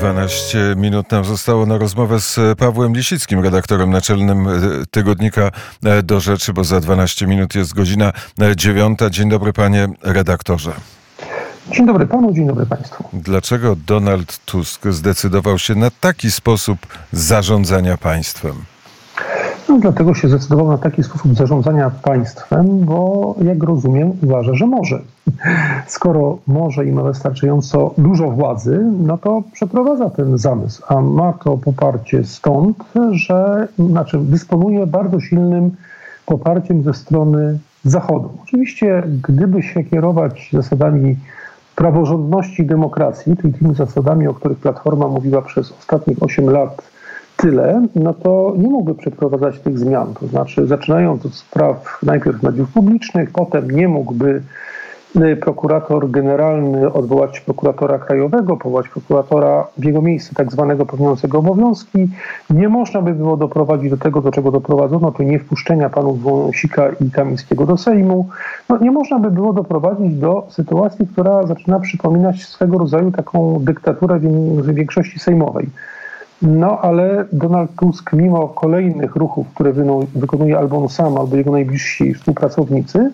12 minut nam zostało na rozmowę z Pawłem Lisickim, redaktorem naczelnym e, tygodnika e, Do Rzeczy, bo za 12 minut jest godzina 9. Dzień dobry panie redaktorze. Dzień dobry panu, dzień dobry państwu. Dlaczego Donald Tusk zdecydował się na taki sposób zarządzania państwem? No, dlatego się zdecydował na taki sposób zarządzania państwem, bo jak rozumiem, uważa, że może. Skoro może i ma wystarczająco dużo władzy, no to przeprowadza ten zamysł, a ma to poparcie stąd, że znaczy dysponuje bardzo silnym poparciem ze strony Zachodu. Oczywiście, gdyby się kierować zasadami praworządności i demokracji, czyli tymi zasadami, o których Platforma mówiła przez ostatnich 8 lat, tyle, no to nie mógłby przeprowadzać tych zmian. To znaczy, zaczynając od spraw najpierw mediów publicznych, potem nie mógłby y, prokurator generalny odwołać prokuratora krajowego, powołać prokuratora w jego miejsce tak zwanego pełniącego obowiązki. Nie można by było doprowadzić do tego, do czego doprowadzono, to nie wpuszczenia panów Wąsika i Kamińskiego do Sejmu. No, nie można by było doprowadzić do sytuacji, która zaczyna przypominać swego rodzaju taką dyktaturę większości sejmowej. No ale Donald Tusk, mimo kolejnych ruchów, które wykonuje albo on sam, albo jego najbliżsi współpracownicy,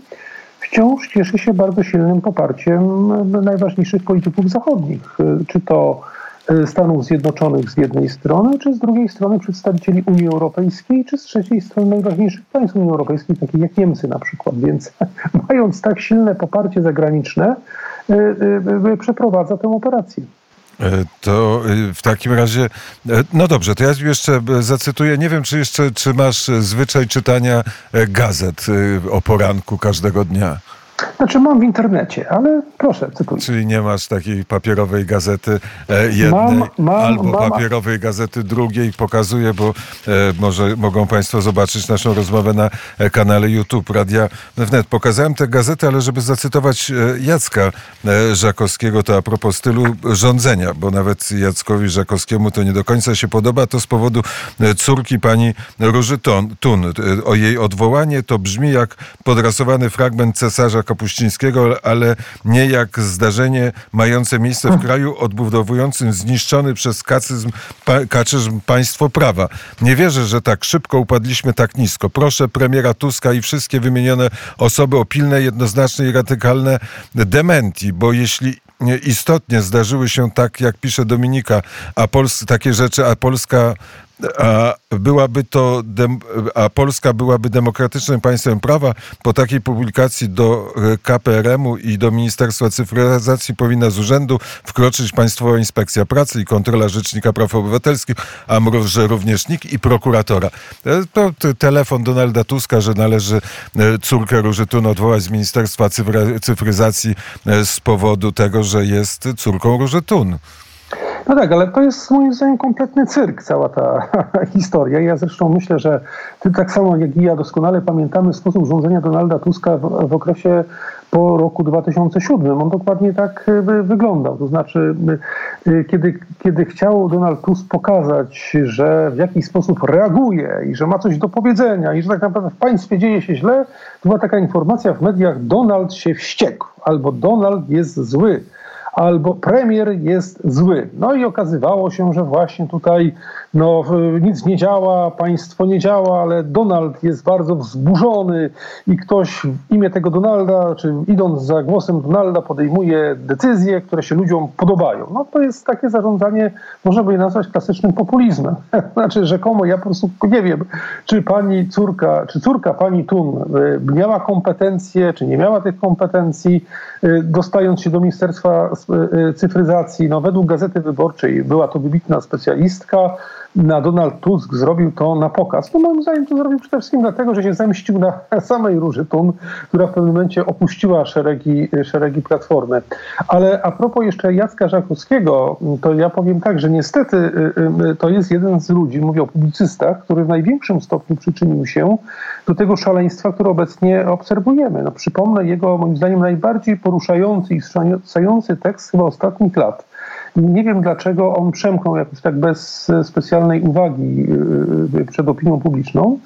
wciąż cieszy się bardzo silnym poparciem najważniejszych polityków zachodnich. Czy to e, Stanów Zjednoczonych z jednej strony, czy z drugiej strony przedstawicieli Unii Europejskiej, czy z trzeciej strony najważniejszych państw Unii Europejskiej, takich jak Niemcy na przykład. Więc mając tak silne poparcie zagraniczne, e, e, przeprowadza tę operację. E, to e, w takim razie, e, no dobrze, to ja jeszcze zacytuję, nie wiem, czy jeszcze, czy masz zwyczaj czytania gazet o poranku każdego dnia? Znaczy mam w internecie, ale proszę, cytuj. Czyli nie masz takiej papierowej gazety e, jednej mam, mam, albo mam. papierowej gazety drugiej. Pokazuję, bo e, może mogą Państwo zobaczyć naszą rozmowę na e, kanale YouTube Radia Wnet. Pokazałem tę gazetę, ale żeby zacytować Jacka Żakowskiego, to a propos stylu rządzenia, bo nawet Jackowi Żakowskiemu to nie do końca się podoba, to z powodu córki pani Róży Tun. O jej odwołanie to brzmi jak podrasowany fragment cesarza Kapuścińskiego, ale nie jak zdarzenie mające miejsce w kraju odbudowującym zniszczony przez kacyzm, pa, kaczyzm państwo prawa. Nie wierzę, że tak szybko upadliśmy tak nisko. Proszę premiera Tuska i wszystkie wymienione osoby o pilne, jednoznaczne i radykalne dementi, bo jeśli istotnie zdarzyły się tak, jak pisze Dominika, a Pols takie rzeczy, a Polska a byłaby to, a Polska byłaby demokratycznym państwem prawa, po takiej publikacji do e, KPRM-u i do Ministerstwa Cyfryzacji powinna z urzędu wkroczyć Państwowa Inspekcja Pracy i kontrola Rzecznika Praw Obywatelskich, a może również NIK i prokuratora. E, to telefon Donalda Tuska, że należy e, córkę Różytun odwołać z Ministerstwa Cyfryzacji z powodu tego, że jest córką Różytun. No tak, ale to jest moim zdaniem kompletny cyrk, cała ta historia. Ja zresztą myślę, że ty tak samo jak i ja doskonale pamiętamy sposób rządzenia Donalda Tuska w, w okresie po roku 2007. On dokładnie tak e, wyglądał. To znaczy, e, e, kiedy, kiedy chciał Donald Tusk pokazać, że w jakiś sposób reaguje i że ma coś do powiedzenia i że tak naprawdę w państwie dzieje się źle, to była taka informacja w mediach, Donald się wściekł albo Donald jest zły albo premier jest zły. No i okazywało się, że właśnie tutaj no, nic nie działa, państwo nie działa, ale Donald jest bardzo wzburzony i ktoś w imię tego Donalda, czy idąc za głosem Donalda, podejmuje decyzje, które się ludziom podobają. No to jest takie zarządzanie, można by je nazwać klasycznym populizmem. znaczy rzekomo, ja po prostu nie wiem, czy pani córka, czy córka pani Tun y, miała kompetencje, czy nie miała tych kompetencji, y, dostając się do Ministerstwa Cyfryzacji. No według Gazety Wyborczej była to wybitna specjalistka, na Donald Tusk zrobił to na pokaz. No moim zdaniem to zrobił przede wszystkim dlatego, że się zemścił na samej Róży Tun, która w pewnym momencie opuściła szeregi, szeregi Platformy. Ale a propos jeszcze Jacka Żakowskiego, to ja powiem tak, że niestety y, y, to jest jeden z ludzi, mówię o publicystach, który w największym stopniu przyczynił się do tego szaleństwa, które obecnie obserwujemy. No, przypomnę jego moim zdaniem najbardziej poruszający i wstrząsający tekst chyba ostatnich lat nie wiem dlaczego on przemknął jakoś tak bez specjalnej uwagi y, y, przed opinią publiczną.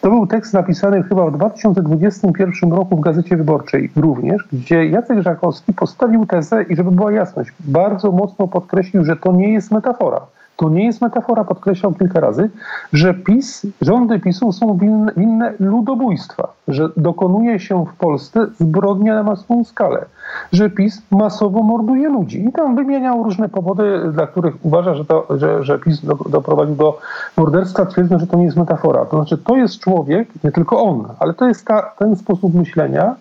To był tekst napisany chyba w 2021 roku w Gazecie Wyborczej również, gdzie Jacek Żakowski postawił tezę i żeby była jasność, bardzo mocno podkreślił, że to nie jest metafora. To nie jest metafora, podkreślał kilka razy, że PiS, rządy PiSu są winne, winne ludobójstwa, że dokonuje się w Polsce zbrodnia na masową skalę, że PiS masowo morduje ludzi. I tam wymieniał różne powody, dla których uważa, że, to, że, że PiS do, doprowadził do morderstwa, twierdząc, że to nie jest metafora. To znaczy, to jest człowiek, nie tylko on, ale to jest ta, ten sposób myślenia,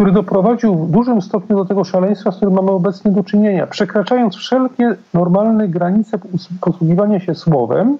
który doprowadził w dużym stopniu do tego szaleństwa, z którym mamy obecnie do czynienia. Przekraczając wszelkie normalne granice posługiwania się słowem,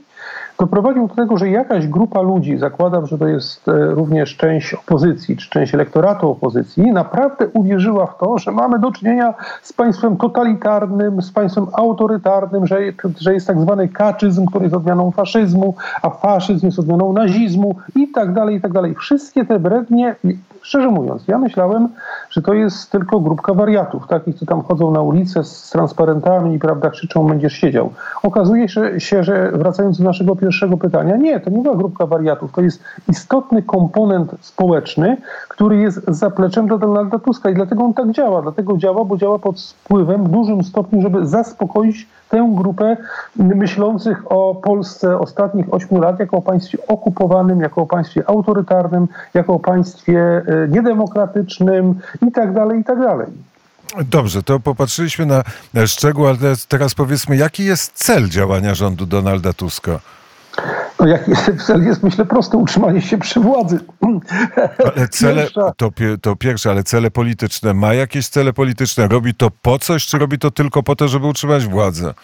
doprowadził do tego, że jakaś grupa ludzi, zakładam, że to jest e, również część opozycji, czy część elektoratu opozycji, naprawdę uwierzyła w to, że mamy do czynienia z państwem totalitarnym, z państwem autorytarnym, że, że jest tak zwany kaczyzm, który jest odmianą faszyzmu, a faszyzm jest odmianą nazizmu i tak dalej, i tak dalej. Wszystkie te brednie Szczerze mówiąc, ja myślałem, że to jest tylko grupka wariatów, takich, co tam chodzą na ulicę z transparentami i prawda, krzyczą, będziesz siedział. Okazuje się, że wracając do naszego pierwszego pytania, nie, to nie była grupka wariatów, to jest istotny komponent społeczny, który jest zapleczem do Donalda Tuska i dlatego on tak działa. Dlatego działa, bo działa pod wpływem w dużym stopniu, żeby zaspokoić tę grupę myślących o Polsce ostatnich ośmiu lat jako o państwie okupowanym, jako o państwie autorytarnym, jako o państwie e, niedemokratycznym i tak dalej, i tak dalej. Dobrze, to popatrzyliśmy na szczegóły, ale teraz powiedzmy, jaki jest cel działania rządu Donalda Tuska? No jaki cel jest, myślę, prosty, utrzymanie się przy władzy. Ale cele, to, to pierwsze, ale cele polityczne, ma jakieś cele polityczne? Robi to po coś, czy robi to tylko po to, żeby utrzymać władzę?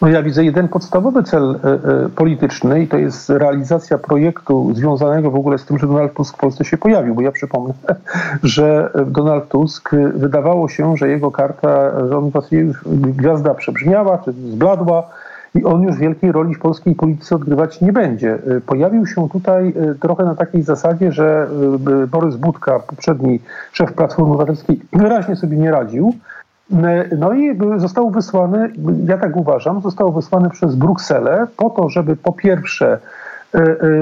No ja widzę jeden podstawowy cel e, e, polityczny i to jest realizacja projektu związanego w ogóle z tym, że Donald Tusk w Polsce się pojawił, bo ja przypomnę, że Donald Tusk wydawało się, że jego karta, że on już gwiazda przebrzmiała, czy zbladła, i on już wielkiej roli w polskiej polityce odgrywać nie będzie. Y, pojawił się tutaj y, trochę na takiej zasadzie, że y, Borys Budka, poprzedni szef Platformy Obywatelskiej, wyraźnie sobie nie radził. No i został wysłany, ja tak uważam, został wysłany przez Brukselę po to, żeby po pierwsze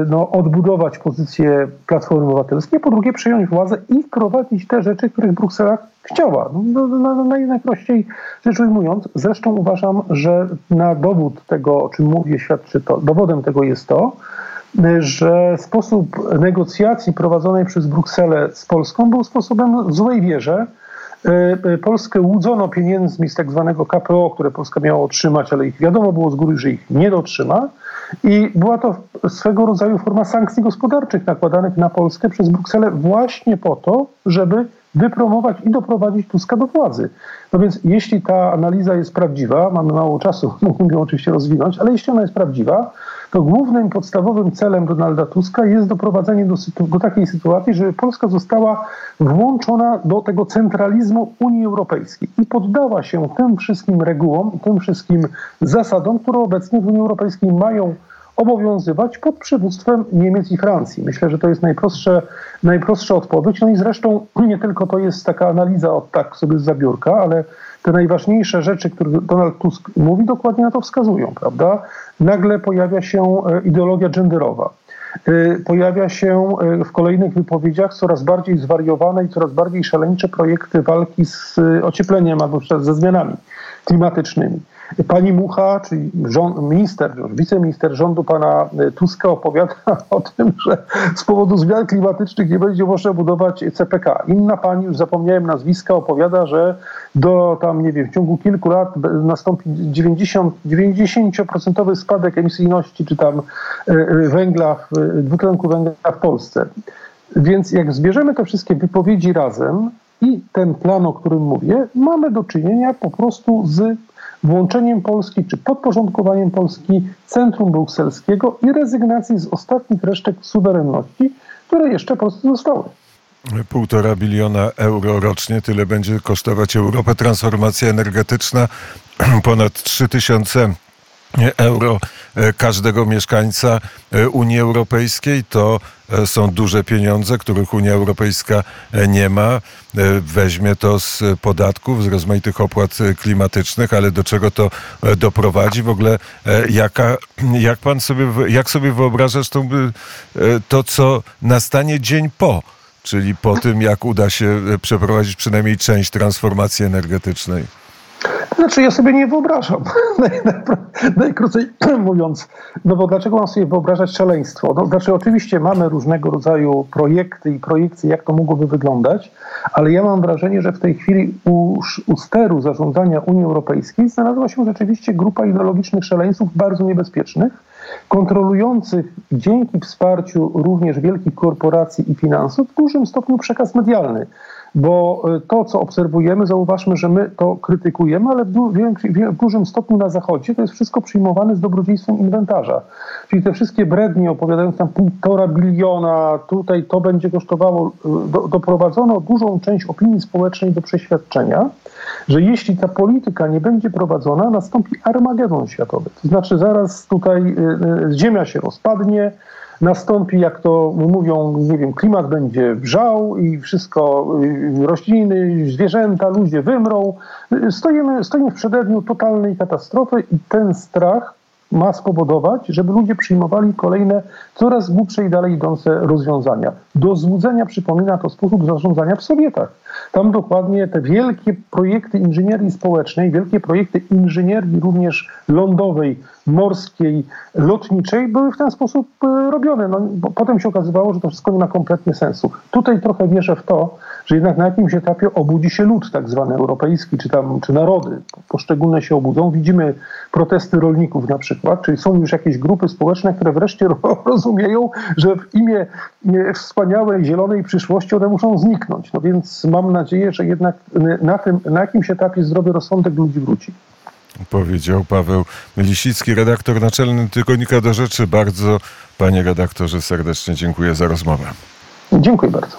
no, odbudować pozycję Platformy Obywatelskiej, po drugie przejąć władzę i wprowadzić te rzeczy, których Bruksela chciała. No, no, no, najprościej rzecz ujmując, zresztą uważam, że na dowód tego, o czym mówię, świadczy to, dowodem tego jest to, że sposób negocjacji prowadzonej przez Brukselę z Polską był sposobem w złej wierze. E, Polskę łudzono pieniędzmi z tak zwanego KPO, które Polska miała otrzymać, ale ich wiadomo było z góry, że ich nie dotrzyma. I była to swego rodzaju forma sankcji gospodarczych nakładanych na Polskę przez Brukselę właśnie po to, żeby wypromować i doprowadzić Tuska do władzy. No więc jeśli ta analiza jest prawdziwa, mamy mało czasu, mógłbym ją oczywiście rozwinąć, ale jeśli ona jest prawdziwa, to głównym, podstawowym celem Donalda Tuska jest doprowadzenie do, do takiej sytuacji, żeby Polska została włączona do tego centralizmu Unii Europejskiej i poddała się tym wszystkim regułom, tym wszystkim zasadom, które obecnie w Unii Europejskiej mają obowiązywać pod przywództwem Niemiec i Francji. Myślę, że to jest najprostsze, najprostsza odpowiedź. No i zresztą nie tylko to jest taka analiza od tak sobie z zabiórka, ale te najważniejsze rzeczy, które Donald Tusk mówi, dokładnie na to wskazują, prawda? Nagle pojawia się e, ideologia genderowa. E, pojawia się e, w kolejnych wypowiedziach coraz bardziej zwariowane i coraz bardziej szaleńcze projekty walki z ociepleniem albo ze zmianami klimatycznymi. Pani Mucha, czyli rząd, minister, wiceminister rządu pana e, Tuska opowiada o tym, że z powodu zmian klimatycznych nie będzie można budować CPK. Inna pani, już zapomniałem nazwiska, opowiada, że do tam, nie wiem, w ciągu kilku lat nastąpi 90, 90% spadek emisyjności czy tam e, e, węgla, dwutlenku węgla w Polsce. Więc jak zbierzemy te wszystkie wypowiedzi razem i ten plan, o którym mówię, mamy do czynienia po prostu z włączeniem Polski czy podporządkowaniem Polski centrum brukselskiego i rezygnacji z ostatnich resztek suwerenności, które jeszcze po prostu zostały. Półtora biliona euro rocznie, tyle będzie kosztować Europę transformacja energetyczna, ponad 3000 euro e, każdego mieszkańca e, Unii Europejskiej. To e, są duże pieniądze, których Unia Europejska nie ma. Weźmie to z podatków, z rozmaitych opłat klimatycznych, ale do czego to doprowadzi? W ogóle jaka, jak pan sobie, jak sobie wyobrażasz to, to, co nastanie dzień po? Czyli po tym, jak uda się przeprowadzić przynajmniej część transformacji energetycznej. Znaczy, ja sobie nie wyobrażam, najkrócej mówiąc. No bo dlaczego mam sobie wyobrażać szaleństwo? No, znaczy, oczywiście mamy różnego rodzaju projekty i projekcje, jak to mogłoby wyglądać, ale ja mam wrażenie, że w tej chwili u, u steru zarządzania Unii Europejskiej znalazła się rzeczywiście grupa ideologicznych szaleńców bardzo niebezpiecznych, kontrolujących dzięki wsparciu również wielkich korporacji i finansów w dużym stopniu przekaz medialny bo e, to, co obserwujemy, zauważmy, że my to krytykujemy, ale w, w, dużym stopniu na Zachodzie to jest wszystko przyjmowane z dobrodziejstwem inwentarza. Czyli te wszystkie brednie opowiadając tam półtora biliona, tutaj to będzie kosztowało, e, do, doprowadzono dużą część opinii społecznej do przeświadczenia, że jeśli ta polityka nie będzie prowadzona, nastąpi armagedon światowy. To znaczy zaraz tutaj y, y, ziemia się rozpadnie, nastąpi, jak to mówią, nie wiem, klimat będzie wrzał i wszystko, y, rośliny, zwierzęta, ludzie wymrą. Stoimy, stoimy w przededniu totalnej katastrofy i ten strach ma spowodować, żeby ludzie przyjmowali kolejne, coraz głupsze i dalej idące rozwiązania. Do złudzenia przypomina to sposób zarządzania w Sowietach. Tam dokładnie te wielkie projekty inżynierii społecznej, wielkie projekty inżynierii również lądowej, morskiej, lotniczej były w ten sposób e, robione. No, potem się okazywało, że to wszystko nie ma kompletnie sensu. Tutaj trochę wierzę w to, że jednak na jakimś etapie obudzi się lud tak zwany europejski, czy tam, czy narody poszczególne się obudzą. Widzimy protesty rolników na przykład, czyli są już jakieś grupy społeczne, które wreszcie rozumieją, że w imię e, wspaniałej, zielonej przyszłości one muszą zniknąć. No więc mam nadzieję, że jednak na, tym, na jakimś etapie zdrowy rozsądek ludzi wróci. Powiedział Paweł Lisicki, redaktor naczelny Tygodnika do Rzeczy. Bardzo, panie redaktorze, serdecznie dziękuję za rozmowę. Dziękuję bardzo.